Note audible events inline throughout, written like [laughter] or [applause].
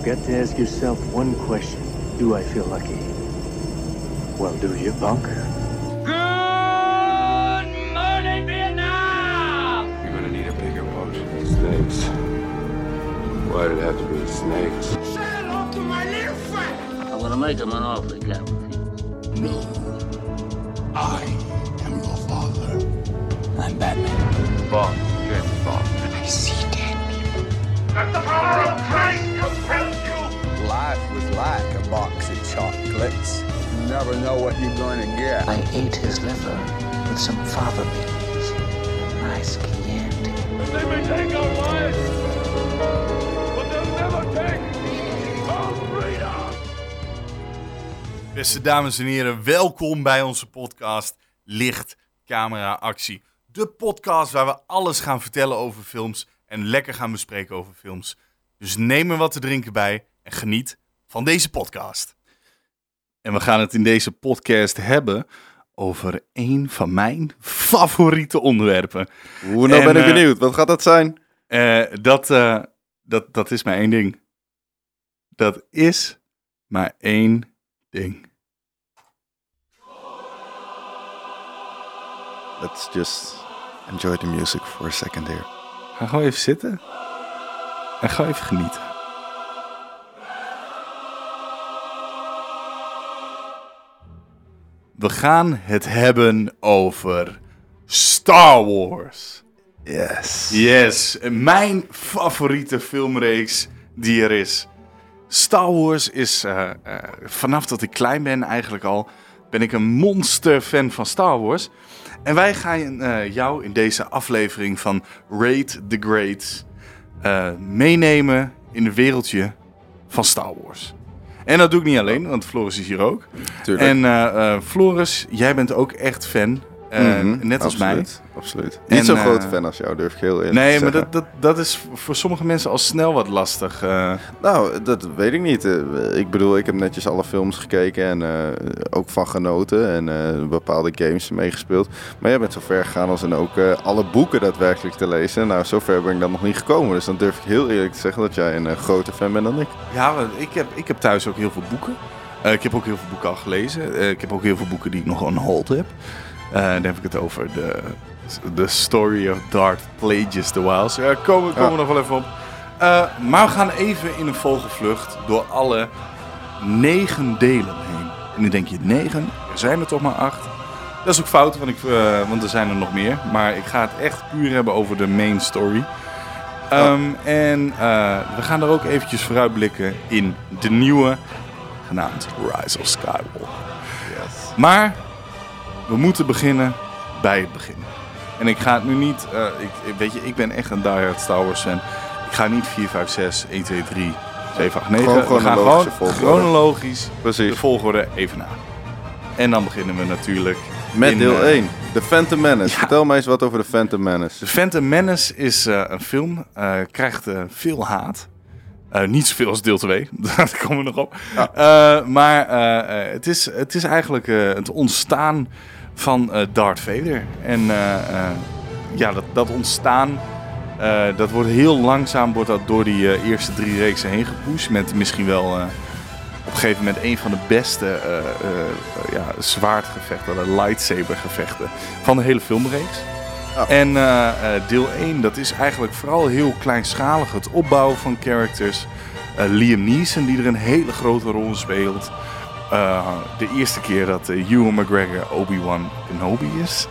You've got to ask yourself one question. Do I feel lucky? Well, do you, punk? Good morning, Vietnam! You're gonna need a bigger boat. Snakes. Why did it have to be snakes? Say hello to my little friend! I'm gonna make him an offer he can't. No. I am your father. I'm Batman. Bond. James Bond. I see dead people. Let the power of Christ compel you! Life was like a box of chocolates. You never know what you're going to get. I ate his liver with some fava beans. Nice Chianti. They may take our lives, but they'll never take our freedom! Beste dames en heren, welkom bij onze podcast Licht, Camera, Actie. De podcast waar we alles gaan vertellen over films en lekker gaan bespreken over films. Dus neem er wat te drinken bij en geniet van deze podcast. En we gaan het in deze podcast hebben over een van mijn favoriete onderwerpen. Hoe nou En, ben ik eh, benieuwd. Wat gaat dat zijn? Eh, dat, eh, dat, dat is maar één ding. Dat is maar één ding. Let's just enjoy the music for a second here. Ga gewoon even zitten. En ga even genieten. We gaan het hebben over Star Wars. Yes. Yes, mijn favoriete filmreeks die er is. Star Wars is, eh, eh, vanaf dat ik klein ben eigenlijk al, ben ik een monster fan van Star Wars. En wij gaan eh, jou in deze aflevering van Raid the Greats eh, meenemen in het wereldje van Star Wars. En dat doe ik niet alleen, want Floris is hier ook. Tuurlijk. En eh, Floris, jij bent ook echt fan, eh, Mhm, net als mij. absoluut, Absoluut. Niet En, zo'n eh, grote fan als jou, durf ik heel eerlijk Nee, te maar zeggen. dat, dat, dat is voor sommige mensen al snel wat lastig. eh. Nou, dat weet ik niet. Eh, Ik bedoel, ik heb netjes alle films gekeken en eh, ook van genoten. En eh, bepaalde games meegespeeld. Maar jij bent zo ver gegaan als in ook eh, alle boeken daadwerkelijk te lezen. Nou, zover ben ik dan nog niet gekomen. Dus dan durf ik heel eerlijk te zeggen dat jij een eh, groter fan bent dan ik. Ja, ik heb, ik heb thuis ook heel veel boeken. Eh, ik heb ook heel veel boeken al gelezen. Eh, ik heb ook heel veel boeken die ik nog on hold heb. Eh, dan heb ik het over de, de Story of Darth Plagueis the Wilds. Ja, komen, komen we nog wel even op. Eh, maar we gaan even in een vogelvlucht door alle negen delen heen. En nu denk je, negen? Er zijn er toch maar acht. Dat is ook fout, want, ik, eh, want er zijn er nog meer. Maar ik ga het echt puur hebben over de main story. Ehm, En we gaan er ook eventjes vooruitblikken in de nieuwe, genaamd Rise of Skywalker. Maar we moeten beginnen bij het begin. En ik ga het nu niet, eh, ik, weet je, ik ben echt een diehard Star Wars fan. Ik ga niet 4, 5, 6, 1, 2, 3, 7, 8, 9. Gewoon we gaan gewoon chronologisch de volgorde even na. En dan beginnen we natuurlijk Met in, deel eh, 1, The Phantom Menace. Vertel mij eens wat over The Phantom Menace. The Phantom Menace is eh, een film, eh, krijgt eh, veel haat. Eh, niet zoveel als deel 2, [laughs] daar komen we nog op. Eh, maar eh, eh, het, is, het is eigenlijk eh, het ontstaan van eh, Darth Vader. En eh, eh, ja, dat, dat ontstaan, dat wordt heel langzaam wordt dat door die eerste drie reeksen heen gepusht. Met misschien wel op een gegeven moment een van de beste eh, ja, zwaardgevechten, de lightsaber gevechten van de hele filmreeks. En deel 1, dat is eigenlijk vooral heel kleinschalig. Het opbouwen van characters. Liam Neeson, die er een hele grote rol in Eh, de eerste keer dat eh, Ewan McGregor Obi-Wan Kenobi is.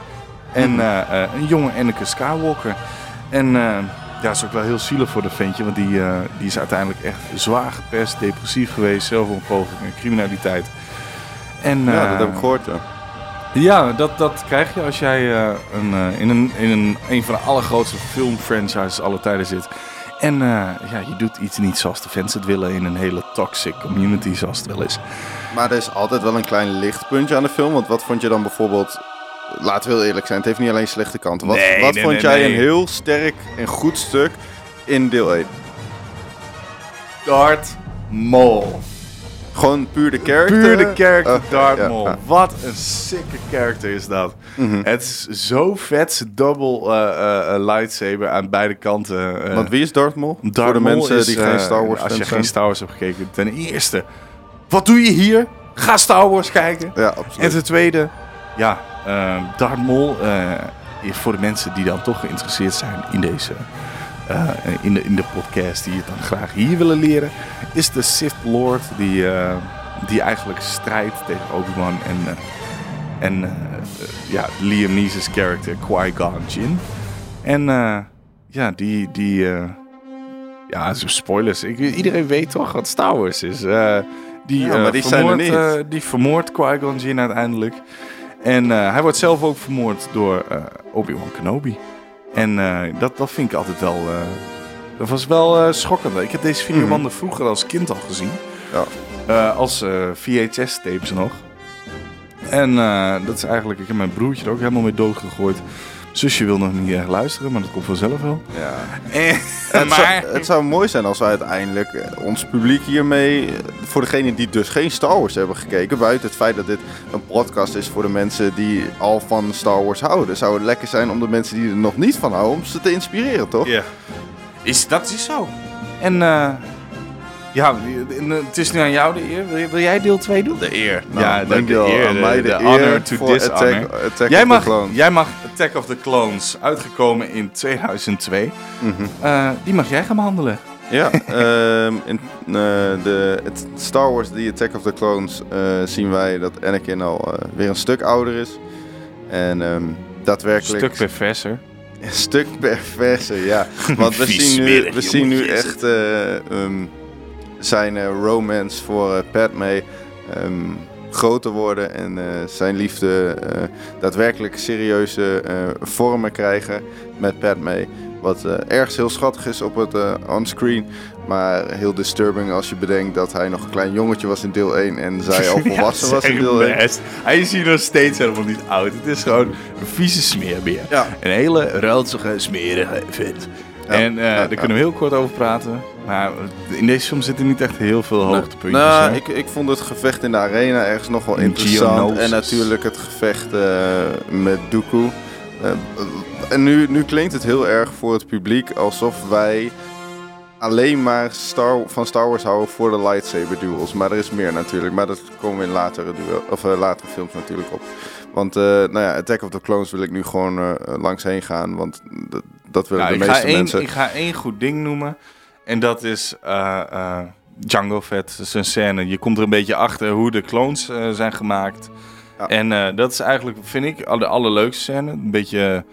En eh, eh, een jonge Anakin Skywalker. En eh, ja, dat is ook wel heel zielig voor de ventje. Want die, eh, die is uiteindelijk echt zwaar gepest, depressief geweest. Zelfontpoging, criminaliteit. En, Ja, eh, dat heb ik gehoord. Ja. ja, dat, dat krijg je als jij eh, een, eh, in, een, in een, een van de allergrootste filmfranchises aller tijden zit. En eh, ja, je doet iets niet zoals de fans het willen in een hele toxic community zoals het wel is. Maar er is altijd wel een klein lichtpuntje aan de film. Want wat vond je dan bijvoorbeeld... Laten we heel eerlijk zijn, het heeft niet alleen slechte kanten. Wat, Nee, wat nee, vond nee, jij nee. een heel sterk en goed stuk in deel 1? Darth Maul. Gewoon puur de character? Puur de character Oh, Darth Maul. ja. Wat een sicke character is dat. Het is zo vet. Double eh, eh, eh, lightsaber aan beide kanten. Want wie is Darth Maul? Darth Voor de Maul mensen is, die geen Star Wars Als je geen. Star Wars hebt gekeken. Ten eerste, wat doe je hier? Ga Star Wars kijken. Ja, En absoluut. ten tweede, ja, Darth Maul, eh, voor de mensen die dan toch geïnteresseerd zijn in deze, eh, in, de, in de podcast, die het dan graag hier willen leren, is de Sith Lord die, eh, die eigenlijk strijdt tegen Obi-Wan en, eh, en ja, Liam Neeson's character Qui-Gon Jinn. En ja, die, die ja, zo spoilers. Ik, iedereen weet toch wat Star Wars is. Die, Ja, maar die zijn er vermoordt, niet. eh, die vermoordt Qui-Gon Jinn uiteindelijk. En hij wordt zelf ook vermoord door Obi-Wan Kenobi. En eh, dat, dat vind ik altijd wel... eh, dat was wel eh, schokkend. Ik heb deze videobanden vroeger als kind al gezien. Ja. Als VHS-tapes nog. En dat is eigenlijk... Ik heb mijn broertje er ook helemaal mee doodgegooid. Zusje wil nog niet erg luisteren, maar dat komt vanzelf wel. Ja. En, Het, [laughs] maar... zou, het zou mooi zijn als we uiteindelijk eh, ons publiek hiermee, eh, voor degenen die dus geen Star Wars hebben gekeken, buiten het feit dat dit een podcast is voor de mensen die al van Star Wars houden, zou het lekker zijn om de mensen die er nog niet van houden, om ze te inspireren, toch? Ja. Is, dat is zo. En eh, ja, het is nu aan jou de eer. Wil, jij deel 2 doen? De eer. Nou, ja, de, de dankjewel. eer. Aan De, mij de de eer honor to voor dishonor. Attack- Attack jij, of the mag, Clones. jij mag Attack of the Clones, uitgekomen in 2002. Mhm. Eh, die mag jij gaan behandelen. Ja, [laughs] ehm, in eh, de, het Star Wars The Attack of the Clones eh, zien wij dat Anakin al weer een stuk ouder is. En ehm daadwerkelijk... Stuk perverser. Een [laughs] stuk perverser, ja. [laughs] Want we zien nu, smerig we zien nu echt eh, ehm, zijn eh, romance voor eh, Padme ehm, groter worden. En eh, zijn liefde daadwerkelijk serieuze vormen krijgen met Padme. Wat ergens heel schattig is op het onscreen. Maar heel disturbing als je bedenkt dat hij nog een klein jongetje was in deel 1 en zij al [laughs] volwassen Ja, was in deel 1. best. Hij is hier nog steeds helemaal niet oud. Het is gewoon een vieze smeerbeer. Ja. Een hele ruilzige, smerige vent. En eh, daar kunnen we heel kort over praten. Maar in deze film zitten niet echt heel veel hoogtepuntjes. Nou, ik, ik vond het gevecht in de arena ergens nog wel In interessant. Geonosis. En natuurlijk het gevecht eh, met Dooku. Eh, en nu, nu klinkt het heel erg voor het publiek alsof wij alleen maar Star, van Star Wars houden voor de lightsaber duels. Maar er is meer natuurlijk. Maar dat komen we in latere, duel, of, latere films natuurlijk op. Want eh, nou ja, Attack of the Clones wil ik nu gewoon langs heen gaan. Want dat, willen Nou, de ik, ga meeste één, mensen. ik ga één goed ding noemen. En dat is eh, eh, Django Fett. Een scène. Je komt er een beetje achter hoe de clones eh, zijn gemaakt. Ja. En dat is eigenlijk, vind ik, de allerleukste scène. Een beetje...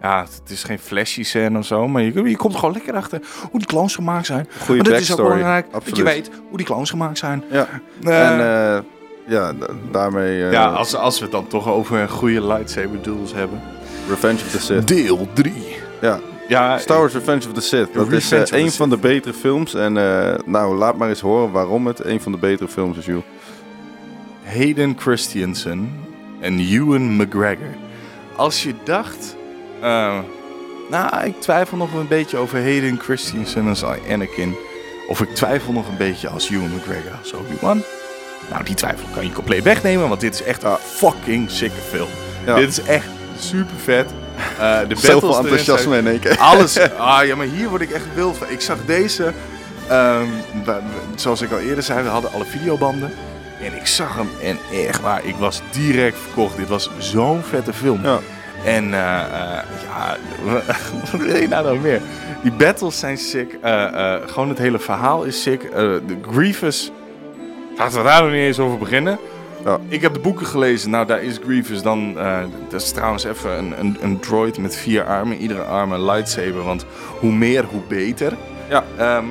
ja, het is geen flashy scène of zo, maar je, je komt er gewoon lekker achter hoe die clones gemaakt zijn. Goeie maar dat is ook backstory, belangrijk, dat je weet hoe die clones gemaakt zijn. Ja. En ja, da- daarmee... ja, als, als we het dan toch over goede lightsaber duels hebben. Revenge of the Sith. Deel 3. Ja, Ja, Star Wars Revenge of the Sith. Dat is Revenge eh, the een van de betere films. En eh, nou, laat maar eens horen waarom het een van de betere films is, joh. Hayden Christensen en Ewan McGregor. Als je dacht... eh, nou, ik twijfel nog een beetje over Hayden Christensen als Anakin. Of ik twijfel nog een beetje als Ewan McGregor als Obi-Wan. Nou, die twijfel kan je compleet wegnemen, want dit is echt een fucking sicke film. Ja. Dit is echt super vet. Eh de Zoveel enthousiasme in één keer. alles. [laughs] Ah ja, maar hier word ik echt wild van. Ik zag deze. ehm, zoals ik al eerder zei, we hadden alle videobanden. En ik zag hem en echt waar, ik was direct verkocht. Dit was zo'n vette film. Ja. En eh, eh, ja, [laughs] wat wil je nou nog meer? Die battles zijn sick. Gewoon het hele verhaal is sick. De Grievous, laten we daar nog niet eens over beginnen. Ja. Ik heb de boeken gelezen. Nou, daar is Grievous dan. eh, dat is trouwens even een, een, een droid met vier armen. Iedere arm een lightsaber. Want hoe meer, hoe beter. Ja. Ehm,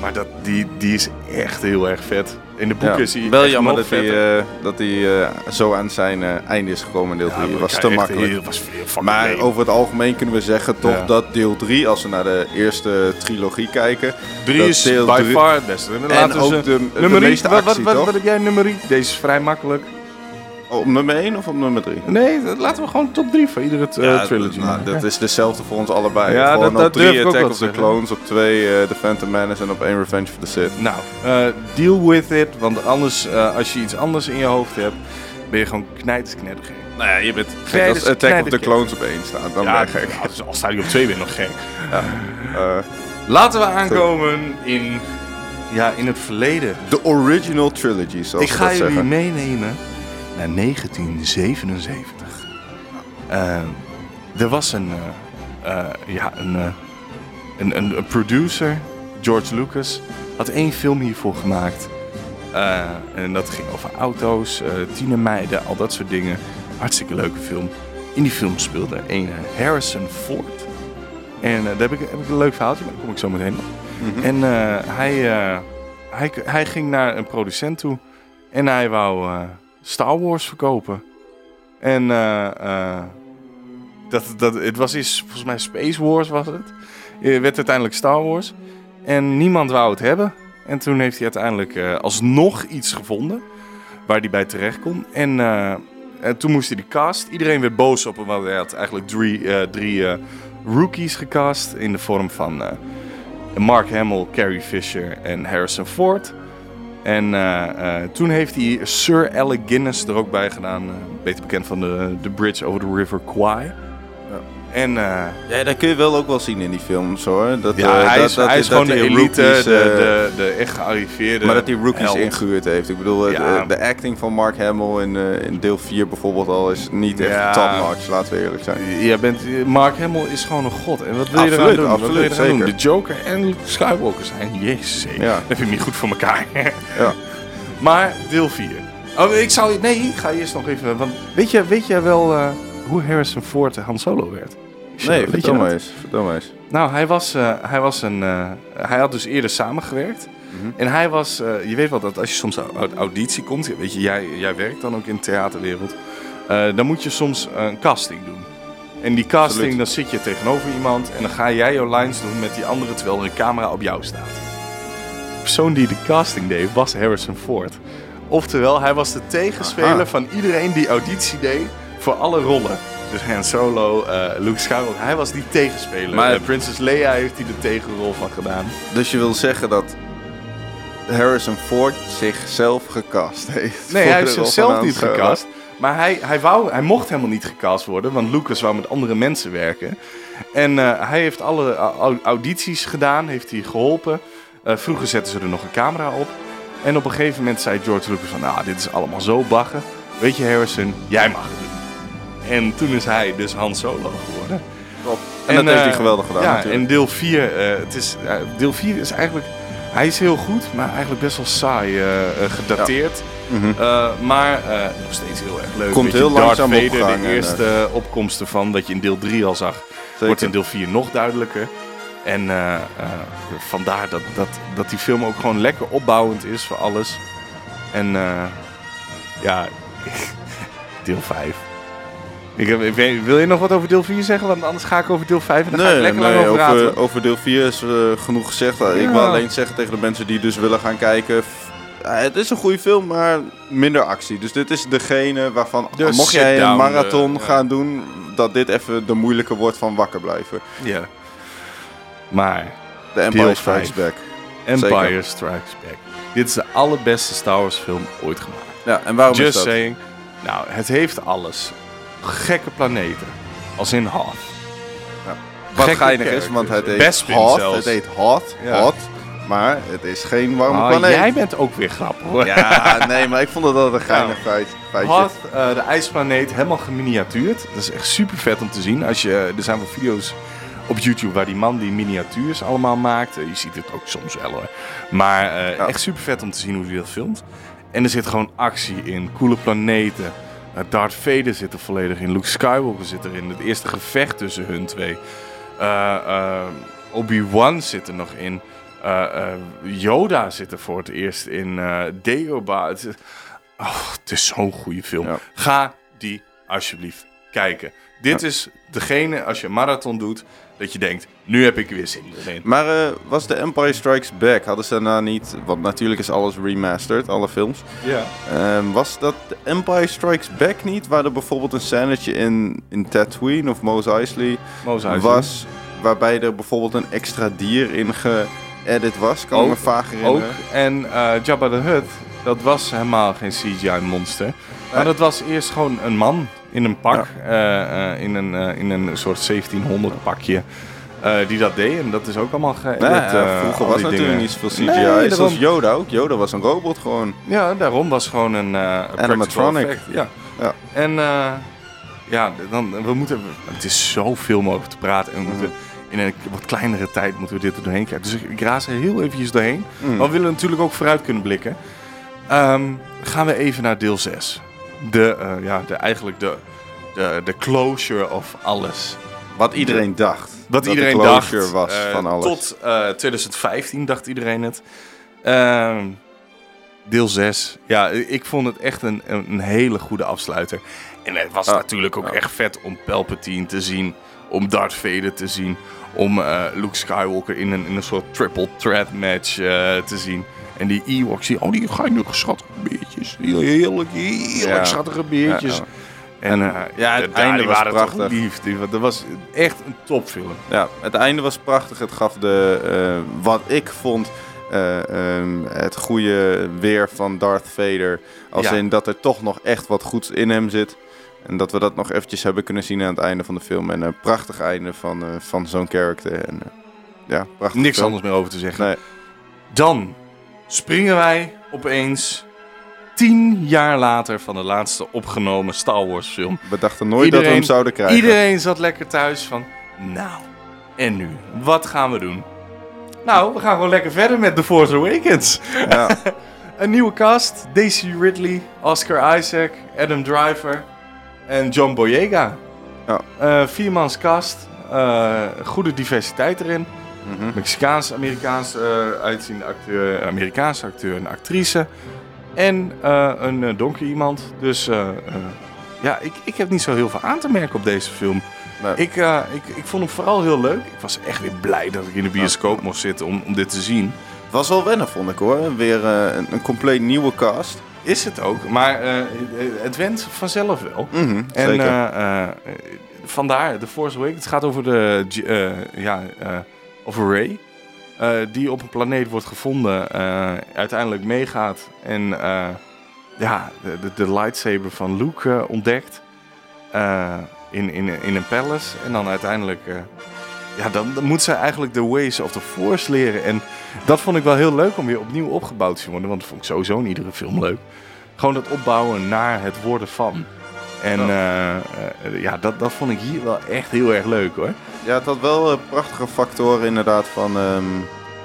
maar dat, die, die is echt heel erg vet. In de boeken is hij Wel jammer dat hij, eh, dat hij eh, zo aan zijn eh, einde is gekomen in deel 3. Ja, was te makkelijk. heel- was veel Maar over het algemeen kunnen we zeggen toch Ja. dat deel 3, als we naar de eerste trilogie kijken... Drie dat is deel by drie- far het beste. En ook de, de meeste wat, wat, actie, wat, toch? wat heb jij numeriek? Deze is vrij makkelijk. Op nummer 1 of op nummer 3? Nee, dat- laten we gewoon top 3 van iedere eh, trilogy nou, maken. dat is dezelfde voor ons allebei. Ja, Gewoon dat- op durf 3 ik ook Attack of the. Clones, op 2 eh, The Phantom Menace en op 1 Revenge of the Sith. Nou, eh, deal with it. Want anders, als je iets anders in je hoofd hebt, ben je gewoon knijtersknettergek. Nou ja, je bent gek als Attack of the. Clones op 1 staat. Dan ben je gek. [laughs] ja, dus al sta je op 2 ben je nog gek. Laten we aankomen in, ja, in het verleden. De original trilogy, zoals Ik ga jullie zeggen. meenemen naar 1977. Eh, er was een, eh, eh, ja, een, eh, een, een, een producer, George Lucas, had één film hiervoor gemaakt. En dat ging over auto's, tienermeiden, al dat soort dingen. Hartstikke leuke film. In die film speelde een Harrison Ford. En daar heb ik, heb ik een leuk verhaaltje, maar daar kom ik zo meteen op. En eh, hij, hij, hij ging naar een producent toe en hij wou Star Wars verkopen. En eh, eh, dat, dat, het was eens, volgens mij Space Wars was het. Het werd uiteindelijk Star Wars. En niemand wou het hebben. En toen heeft hij uiteindelijk eh, alsnog iets gevonden waar hij bij terecht kon. En, eh, en toen moest hij die cast. Iedereen werd boos op hem, want hij had eigenlijk drie, eh, drie eh, rookies gecast in de vorm van eh, Mark Hamill, Carrie Fisher en Harrison Ford. En eh, eh, toen heeft hij Sir Alec Guinness er ook bij gedaan. eh, beter bekend van de, de bridge over de River Kwai. En eh, Ja, dat kun je wel ook wel zien in die films hoor. Dat, ja, eh, hij dat- is, dat- hij is gewoon de elite, rookies, de, eh, de, de echt gearriveerde Maar dat hij rookies ingehuurd heeft. Ik bedoel, Ja. de acting van Mark Hamill in, in deel 4 bijvoorbeeld al is niet echt Ja. top-notch, laten we eerlijk zijn. Je bent, Mark Hamill is gewoon een god. En wat wil je Absoluut, doen? wil absoluut, je doen? De Joker en Luke Skywalker zijn. Jezus. Ja. dat vind ik niet goed voor elkaar. [laughs] Ja. Maar deel 4. Oh, ik zou... Nee, ik ga eerst nog even... Want weet je, weet jij wel hoe Harrison Ford Han Solo werd? Nee, vertel maar eens. Vertel maar eens. Nou, hij was, eh, hij was een. eh, hij had dus eerder samengewerkt. Mhm. En hij was. eh, je weet wel dat als je soms uit auditie komt. Weet je, jij, jij werkt dan ook in de theaterwereld. dan moet je soms een casting doen. En die casting, Absoluut. dan zit je tegenover iemand. En dan ga jij jouw lines doen met die andere. Terwijl er een camera op jou staat. De persoon die de casting deed was Harrison Ford. Oftewel, hij was de tegenspeler Aha. van iedereen die auditie deed voor alle rollen. Dus Han Solo, eh, Luke Skywalker, hij was die tegenspeler. Maar- Maar Princess Leia heeft hij de tegenrol van gedaan. Dus je wil zeggen dat Harrison Ford zichzelf gecast heeft? Nee, hij heeft rol zichzelf niet Solo? gecast. Maar hij, hij, wou, hij mocht helemaal niet gecast worden, want Lucas wou met andere mensen werken. En eh, hij heeft alle au- audities gedaan, heeft hij geholpen. Eh, vroeger zetten ze er nog een camera op. En op een gegeven moment zei George Lucas van, nou, dit is allemaal zo baggen. Weet je Harrison, jij mag het. En toen is hij dus Han Solo geworden. En dat heeft hij eh, geweldig gedaan Ja, natuurlijk. en deel 4, het is, eh, deel 4 is eigenlijk... Hij is heel goed, maar eigenlijk best wel saai eh, eh, gedateerd. Mhm. Eh, maar eh, nog steeds heel erg leuk. Komt heel Darth langzaam op Vader, gang en, de eh, eerste opkomst ervan, dat je in deel 3 al zag, wordt in deel 4 nog duidelijker. En eh, eh, vandaar dat, dat, dat die film ook gewoon lekker opbouwend is voor alles. En eh, ja, [laughs] deel 5. Ik heb, ik weet- wil je nog wat over deel 4 zeggen? Want anders ga ik over deel 5 en dan ga ik Nee, lekker nee lang over over, praten. over deel 4 is eh, genoeg gezegd. Ik Ja. wil alleen zeggen tegen de mensen die dus willen gaan kijken... eh, het is een goede film, maar minder actie. Dus dit is degene waarvan, De mocht jij een marathon eh, gaan doen... dat dit even de moeilijke wordt van wakker blijven. Ja. Maar The Empire Strikes. Back. Empire Zeker. Strikes Back. Dit is de allerbeste Star Wars film ooit gemaakt. Ja, en waarom Just is dat? saying. Nou, het heeft alles. Gekke planeten. Als in Hoth. Wat Gekke geinig is, want het heet Bespin Hot. zelfs. Het heet Hot, Ja. Hot. Maar het is geen warme Ah, planeet. jij bent ook weer grappig hoor. Ja, nee, maar ik vond het altijd een geinig Ja. feit, feitje. Hoth, eh, de ijsplaneet, helemaal geminiatuurd. Dat is echt super vet om te zien. Als je, er zijn wel video's op YouTube waar die man die miniatuurs allemaal maakt. Eh, je ziet het ook soms wel hoor. Maar eh, Ja. echt super vet om te zien hoe hij dat filmt. En er zit gewoon actie in. Coole planeten. Eh, Darth Vader zit er volledig in. Luke Skywalker zit erin. Het eerste gevecht tussen hun twee. Eh, eh, Obi-Wan zit er nog in. Yoda zit er voor het eerst in. Dagobah. Het is, oh, het is zo'n goede film. Ja. Ga die alsjeblieft kijken. Dit is degene, als je een marathon doet, dat je denkt, nu heb ik er weer zin in. Maar eh, was de Empire Strikes Back, hadden ze daarna niet... Want natuurlijk is alles remastered, alle films. Ja. Ehm, was dat de Empire Strikes Back niet? Waar er bijvoorbeeld een scènetje in, in Tatooine of Mos Eisley Mos Eisley. was... Waarbij er bijvoorbeeld een extra dier in geëdit was. Kan ik me Ook- vaag Ook. herinneren. En eh, Jabba the Hutt, dat was helemaal geen CGI-monster. Maar dat was eerst gewoon een man in een pak. eh, eh, in, een, eh, in een soort 1700 pakje. die dat deed. En dat is ook allemaal geëdit. Nee, vroeger was natuurlijk dingen. niet zoveel CGI. Nee, Zoals. Yoda ook. Yoda was een robot gewoon. Ja, daarom was gewoon een practical Animatronic. effect, Ja. Ja. En ja, dan, we moeten, het is zoveel over te praten. En we moeten in een wat kleinere tijd moeten we dit er doorheen krijgen. Dus ik, ik raas er heel eventjes doorheen. Mm. Maar we willen natuurlijk ook vooruit kunnen blikken. Ehm, gaan we even naar deel 6. De, eh, ja, de, eigenlijk de, de, de closure of alles. Wat iedereen dacht. Wat dat iedereen dacht. was eh, van alles. Tot eh, 2015 dacht iedereen het. Ehm, deel 6. Ja, ik vond het echt een, een, hele goede afsluiter. En het was Ah, natuurlijk ook ja. echt vet om Palpatine te zien. Om Darth Vader te zien. Om eh, Luke Skywalker in een, in een soort triple threat match eh, te zien. En die Ewoks, die, oh die geinige schattige beertjes. Die heerlijk, heerlijk Ja. schattige beertjes. Ja, ja. En eh, ja, het einde die was waren toch prachtig. lief. Die- Dat was echt een topfilm. Ja, het einde was prachtig. Het gaf de, eh, wat ik vond, eh, ehm, het goede weer van Darth Vader. Als in dat er toch nog echt wat goeds in hem zit. En dat we dat nog eventjes hebben kunnen zien aan het einde van de film. En een prachtig einde van, van zo'n character. En, ja, prachtig. Niks film. anders meer over te zeggen. Nee. Dan springen wij opeens tien jaar later van de laatste opgenomen Star Wars film. We dachten nooit dat we hem zouden krijgen. Iedereen zat lekker thuis van, nou, en nu? Wat gaan we doen? Nou, we gaan gewoon lekker verder met The Force Awakens. Ja. [laughs] Een nieuwe cast. Daisy Ridley, Oscar Isaac, Adam Driver en John Boyega. Ja. Eh, viermans cast. Eh, goede diversiteit erin. Mhm. Mexicaans, Amerikaans eh uitziende acteur, Amerikaanse acteur en actrice. En eh, een eh, donker iemand. Dus ja, ik, ik heb niet zo heel veel aan te merken op deze film. Nee. Ik, ik, ik vond hem vooral heel leuk. Ik was echt weer blij dat ik in de bioscoop mocht zitten om, om dit te zien. Het was wel wennen, vond ik hoor. Weer een, een compleet nieuwe cast. Is het ook, maar het went vanzelf wel. Mhm, En zeker. vandaar, The Force Awakens, het gaat over de, ja, over Ray. eh, die op een planeet wordt gevonden, eh, uiteindelijk meegaat en eh, ja, de, de, lightsaber van Luke ontdekt. in, in, in een palace. En dan uiteindelijk, ja, dan, dan moet zij eigenlijk de ways of the Force leren. En dat vond ik wel heel leuk om weer opnieuw opgebouwd te worden. Want dat vond ik sowieso in iedere film leuk. Gewoon dat opbouwen naar het worden van. En eh, eh, ja, dat, dat vond ik hier wel echt heel erg leuk hoor. Ja, het had wel eh, prachtige factoren inderdaad van... ehm,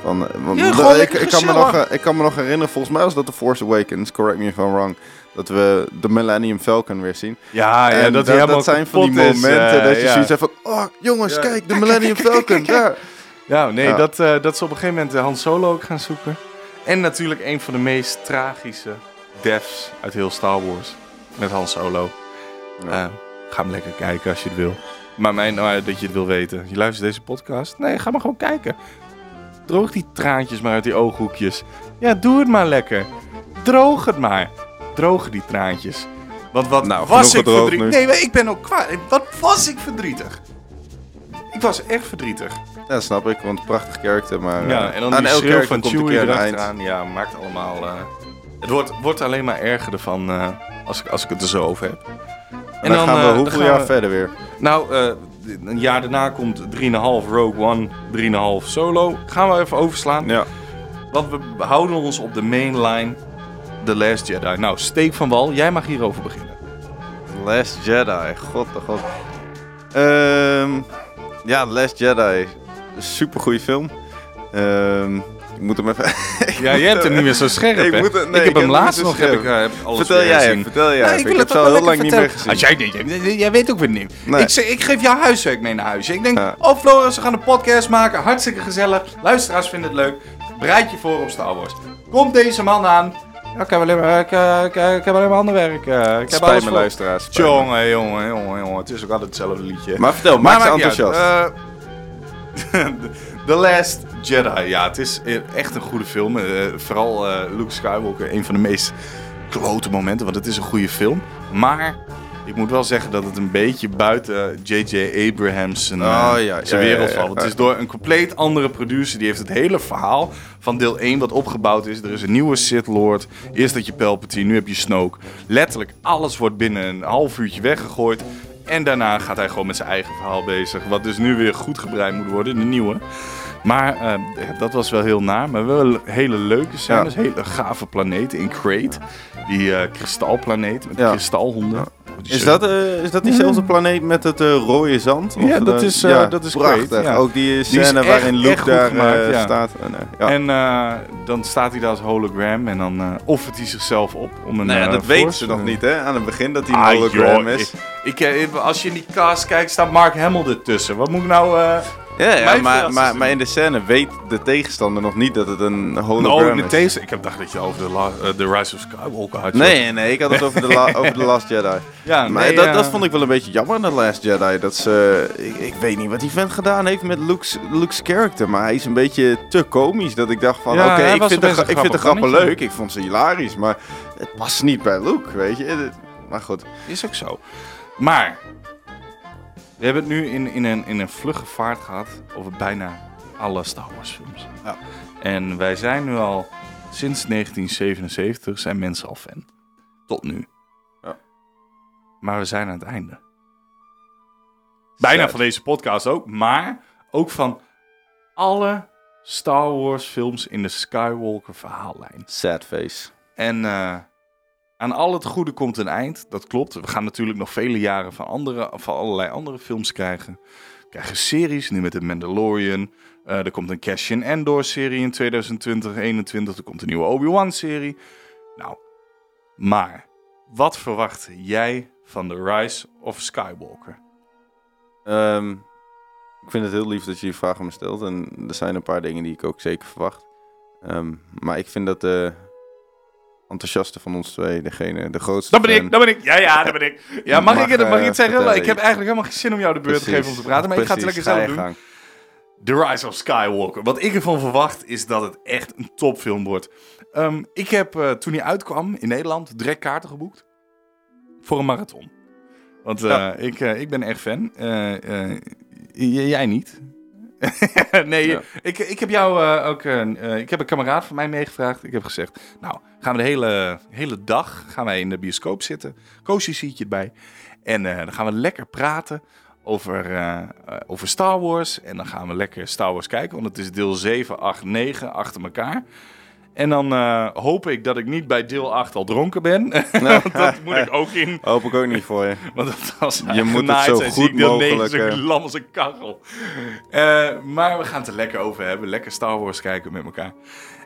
van want Ja, gewoon ik, ik, kan me nog, ik kan me nog herinneren, volgens mij was dat The Force Awakens, correct me if I'm wrong, dat we de Millennium Falcon weer zien. Ja, en dat, dat zijn van die momenten dat je ja. zoiets hebt van, oh jongens, Ja. kijk, de Millennium [laughs] Falcon, daar. Ja, nee, Ja. Dat, eh, dat ze op een gegeven moment Han Solo ook gaan zoeken. En natuurlijk een van de meest tragische deaths uit heel Star Wars. Met Han Solo. Ja. Eh, ga hem lekker kijken als je het wil. Maar mijn, nou, dat je het wil weten. Je luistert deze podcast? Nee, ga maar gewoon kijken. Droog die traantjes maar uit die ooghoekjes. Ja, doe het maar lekker. Droog het maar. Droog die traantjes. Want wat Nou, was ik verdrietig. nu. Nee, maar ik ben ook kwaad. Wat was ik verdrietig? Ik was echt verdrietig. Ja, snap ik, want prachtig character, maar Ja, eh, en dan aan die elk schreeuw character van komt Chewie keer erachteraan. Ja, maakt allemaal... eh, het wordt, wordt alleen maar erger ervan als, ik, als ik het er zo over heb. En dan, gaan we eh, hoeveel jaar verder weer? Nou, eh, een jaar daarna komt 3,5 Rogue One, 3,5 Solo. Gaan we even overslaan. Ja. Want we houden ons op de mainline, The Last Jedi. Nou, Steek van Wal, jij mag hierover beginnen. Last Jedi, god de god. Ehm, ja, Last Jedi, super goede film. Ehm, ik moet hem even... [laughs] Ja, jij hebt hem niet meer zo scherp, Ik hè? moet nee, ik ik heb heb hem hem laatst nog heb ik, scherp. eh, heb alles vertel jij even, vertel jij even. wil Ik heb het al heel lang niet meer gezien. Als jij, jij, jij weet ook weer niet. Nee. Ik, ik geef jou huiswerk mee naar huis. Ik denk, Ja. oh Floris, we gaan een podcast maken. Hartstikke gezellig. Luisteraars vinden het leuk. Bereid je voor op Star Wars. Komt deze man aan. Ja, ik heb alleen maar, ik, eh, ik, eh, ik heb alleen maar ander werk. ik heb Spijt me, luisteraars. Jongen, jongen, jongen, jongen. Het is ook altijd hetzelfde liedje. Maar vertel, maak ze uit. enthousiast. Eh, [laughs] The Last Jedi. Ja, het is eh, echt een goede film. Eh, vooral eh, Luke Skywalker, een van de meest klote momenten. Want het is een goede film. Maar ik moet wel zeggen dat het een beetje buiten J.J. Abrams zijn, eh, Oh, ja, zijn ja, wereld valt. ja. Het is door een compleet andere producer. Die heeft het hele verhaal van deel 1 wat opgebouwd is. Er is een nieuwe Sith Lord. Eerst had je Palpatine, nu heb je Snoke. Letterlijk alles wordt binnen een half uurtje weggegooid. En daarna gaat hij gewoon met zijn eigen verhaal bezig. Wat dus nu weer goed gebreid moet worden, de nieuwe. Maar eh, dat was wel heel naar. Maar wel hele leuke scènes. Hele gave planeten in Crate. Die eh, kristalplaneet met Ja. kristalhonden. Die Is dat, eh, is dat diezelfde planeet met het rode zand? Of Ja, dat is, dat is prachtig. Ja. Ook die scène waarin Luke daar gemaakt, ja. staat. En, ja. Dan staat hij daar als hologram en dan offert hij zichzelf op om een. nou ja, eh, dat weten ze nog niet, hè? Aan het begin dat hij een Ah, hologram joh, is. Ik, ik, als je in die cast kijkt, staat Mark Hamill ertussen. Wat moet ik nou... Ja, maar, maar, maar in de scène weet de tegenstander nog niet dat het een hologram nou, in de is. Ik heb dacht dat je over de, la- eh, The Rise of Skywalker had. Nee, nee, ik had het over de, la- over de Last Jedi. [laughs] Ja, Maar nee, dat, eh, dat vond ik wel een beetje jammer in The Last Jedi. Dat ze, ik, ik weet niet wat die vent gedaan heeft met Luke's, Luke's character. Maar hij is een beetje te komisch. Dat ik dacht van, Ja, oké, ik, was vind de, ik vind de grappen leuk. Ik vond ze hilarisch. Maar het past niet bij Luke, weet je. Maar goed. Is ook zo. Maar... We hebben het nu in, in, een, in een vlugge vaart gehad over bijna alle Star Wars films. Ja. En wij zijn nu al... Sinds 1977 zijn mensen al fan. Tot nu. Ja. Maar we zijn aan het einde. Bijna van deze podcast ook, maar ook van alle Star Wars films in de Skywalker verhaallijn. Sad face. En eh, aan al het goede komt een eind, dat klopt. We gaan natuurlijk nog vele jaren van, andere, van allerlei andere films krijgen. We krijgen series, nu met de Mandalorian. Eh, er komt een Cassian Andor serie in 2020, 2021. Er komt een nieuwe Obi-Wan serie. Nou, maar wat verwacht jij van The Rise of Skywalker? Ehm, ik vind het heel lief dat je die vraag me stelt. En er zijn een paar dingen die ik ook zeker verwacht. Ehm, maar ik vind dat de enthousiaste van ons twee, degene, de grootste Dat ben fan- ik, dat ben ik. Ja, ja, dat ben ik. Ja, mag, Mag, ik, het, mag ik eh, het zeggen? vertellen. Ik heb eigenlijk helemaal geen zin om jou de beurt te geven om te praten. Maar ik ga het lekker zelf doen. The Rise of Skywalker. Wat ik ervan verwacht is dat het echt een topfilm wordt. Ehm, ik heb eh, toen hij uitkwam in Nederland direct kaarten geboekt voor een marathon. Want eh, Ja. ik, ik ben echt fan. Jij niet. [laughs] nee, Ja. ik, ik heb jou eh, ook. eh, ik heb een kameraad van mij meegevraagd. Ik heb gezegd: Nou, gaan we de hele, hele dag gaan wij in de bioscoop zitten. Koosje ziet je erbij. En eh, dan gaan we lekker praten over, over Star Wars. En dan gaan we lekker Star Wars kijken. Want het is deel 7, 8, 9 achter elkaar. En dan eh, hoop ik dat ik niet bij deel 8 al dronken ben. [laughs] Dat moet ik ook in. [laughs] Hoop ik ook niet voor je. [laughs] Want dat als Je moet het zo goed ik mogelijk, zo eh. lam als een kachel. Eh, maar we gaan het er lekker over hebben. Lekker Star Wars kijken met elkaar.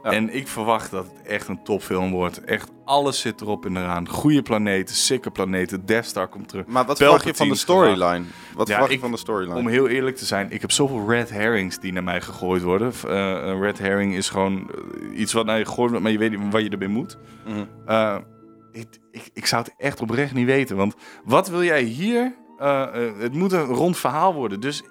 En ik verwacht dat het echt een topfilm wordt. Echt alles zit erop en eraan. Goede planeten, sikke planeten. Death Star komt terug. Maar wat verwacht je van de storyline? Wat Ja, verwacht je ik- van de storyline? Om heel eerlijk te zijn, ik heb zoveel red herrings die naar mij gegooid worden. Eh, een red herring is gewoon eh, iets wat naar je gegooid wordt, maar je weet niet wat je ermee moet. Mhm. Eh, ik, ik, ik zou het echt oprecht niet weten. Want wat wil jij hier? Het moet een rond verhaal worden. Dus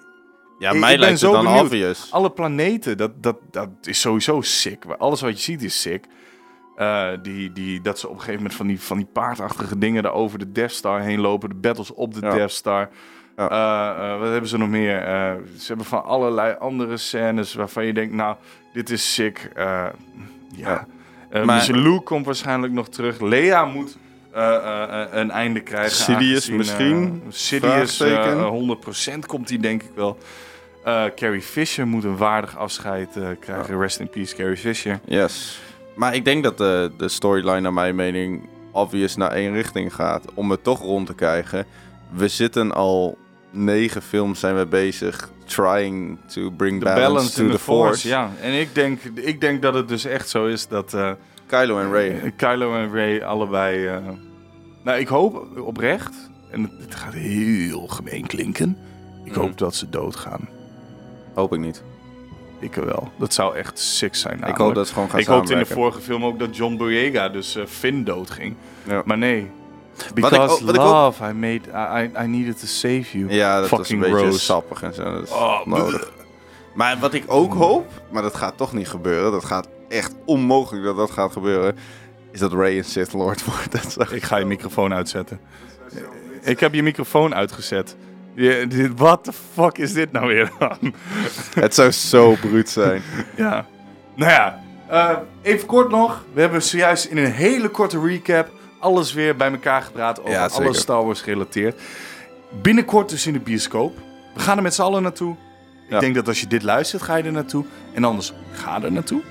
ja, mij ik lijkt het zo dan benieuwd. obvious. alle planeten, dat, dat, dat is sowieso sick. Alles wat je ziet is sick. Eh, die, die, dat ze op een gegeven moment van die, van die paardachtige dingen daar over de Death Star heen lopen. De battles op de Ja. Death Star. Ja. Eh, eh, wat hebben ze nog meer? Ze hebben van allerlei andere scènes waarvan je denkt, nou, dit is sick. Ja. Ja. Maar- dus Luke komt waarschijnlijk nog terug. Lea moet een einde krijgen. Sidious misschien? Sidious, eh, Vraagteken? 100% komt hij denk ik wel. Eh, Carrie Fisher moet een waardig afscheid eh, krijgen. Rest in peace, Carrie Fisher. Yes. Maar ik denk dat de, de storyline, naar mijn mening, obvious naar één richting gaat. Om het toch rond te krijgen. We zitten al negen films zijn we bezig. Trying to bring balance, balance, to in the, the force. force. Ja, en ik denk, ik denk dat het dus echt zo is dat eh, Kylo en Ray. Kylo en Ray allebei... nou, ik hoop oprecht, en het, het gaat heel gemeen klinken... Ik Mhm. hoop dat ze doodgaan. Hoop ik niet. Ik wel. Dat zou echt sick zijn. Ik hoop dat ze gewoon gaan Ik hoopte in de vorige film ook dat John Boyega, dus eh, Finn, doodging. Ja. Maar nee. Wat ik Because ik love, I, made, I, I needed to save you. Ja, dat was een Fucking beetje Rose. sappig en zo. Dat is Oh, nodig. Maar wat ik ook hoop, maar dat gaat toch niet gebeuren. Dat gaat echt onmogelijk dat dat gaat gebeuren. Is dat Ray een Sith Lord [laughs] wordt. Dat Ik ga je microfoon uitzetten. Ik heb je microfoon uitgezet. Dit, what the fuck is dit nou weer dan? Het zou zo bruut zijn. [laughs] ja. Nou ja, eh, even kort nog. We hebben zojuist in een hele korte recap alles weer bij elkaar gepraat over Ja, alles Star Wars gerelateerd. Binnenkort dus in de bioscoop. We gaan er met z'n allen naartoe. Ik Ja. denk dat als je dit luistert, ga je er naartoe. En anders ga er naartoe.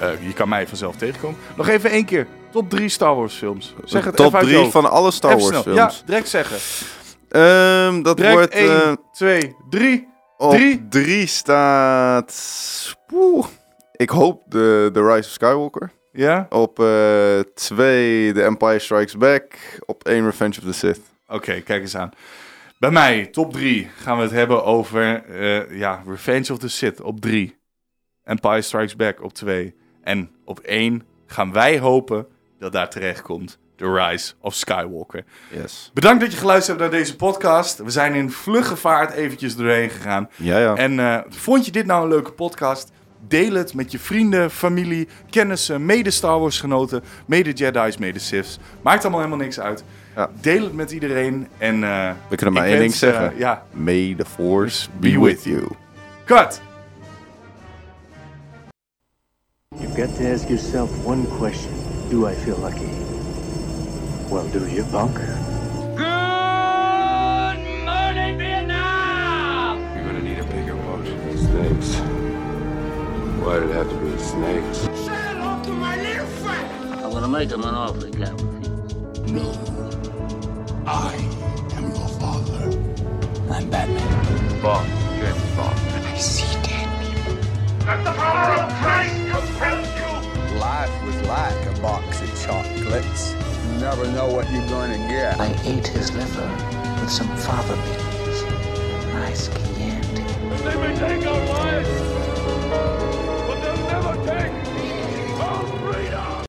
Eh, je kan mij vanzelf tegenkomen. Nog even één keer. Top 3 Star Wars films. Zeg het Top even uit je 3 hoofd. van alle Star Wars films. Ja, direct zeggen. Ehm, dat Direct wordt... 1, eh, 2, 3. op drie. 3 staat... Poeh. Ik hoop de, de Rise of Skywalker. Ja? Op 2 The Empire Strikes Back. Op 1 Revenge of the Sith. Oké, kijk eens aan. Bij mij, top 3, gaan we het hebben over eh, ja, Revenge of the Sith op 3. Empire Strikes Back op 2. En op 1 gaan wij hopen dat daar terecht komt The Rise of Skywalker. Yes. Bedankt dat je geluisterd hebt naar deze podcast. We zijn in vlugge vaart eventjes doorheen gegaan. Ja, ja. En eh, vond je dit nou een leuke podcast? Deel het met je vrienden, familie, kennissen, mede Star Wars genoten, mede Jedi's, mede Siths. Maakt allemaal helemaal niks uit. Ja. Deel het met iedereen. En, eh, We kunnen maar één ding wens, eh, zeggen. ja, May the Force be, with you. cut! You've got to ask yourself one question. Do I feel lucky? Well, do you, punk? Good morning, Vietnam! You're gonna need a bigger boat. Snakes. Why did it have to be snakes? Say hello to my little friend! I'm gonna make him an offer, Captain. No. I am your father. I'm Batman. Bond, James Bond. I see dead people. Let the power of Christ compel you! Life was like a box of chocolates. You never know what you're going to get. I ate his liver with some fava beans and nice Chianti. They may take our lives,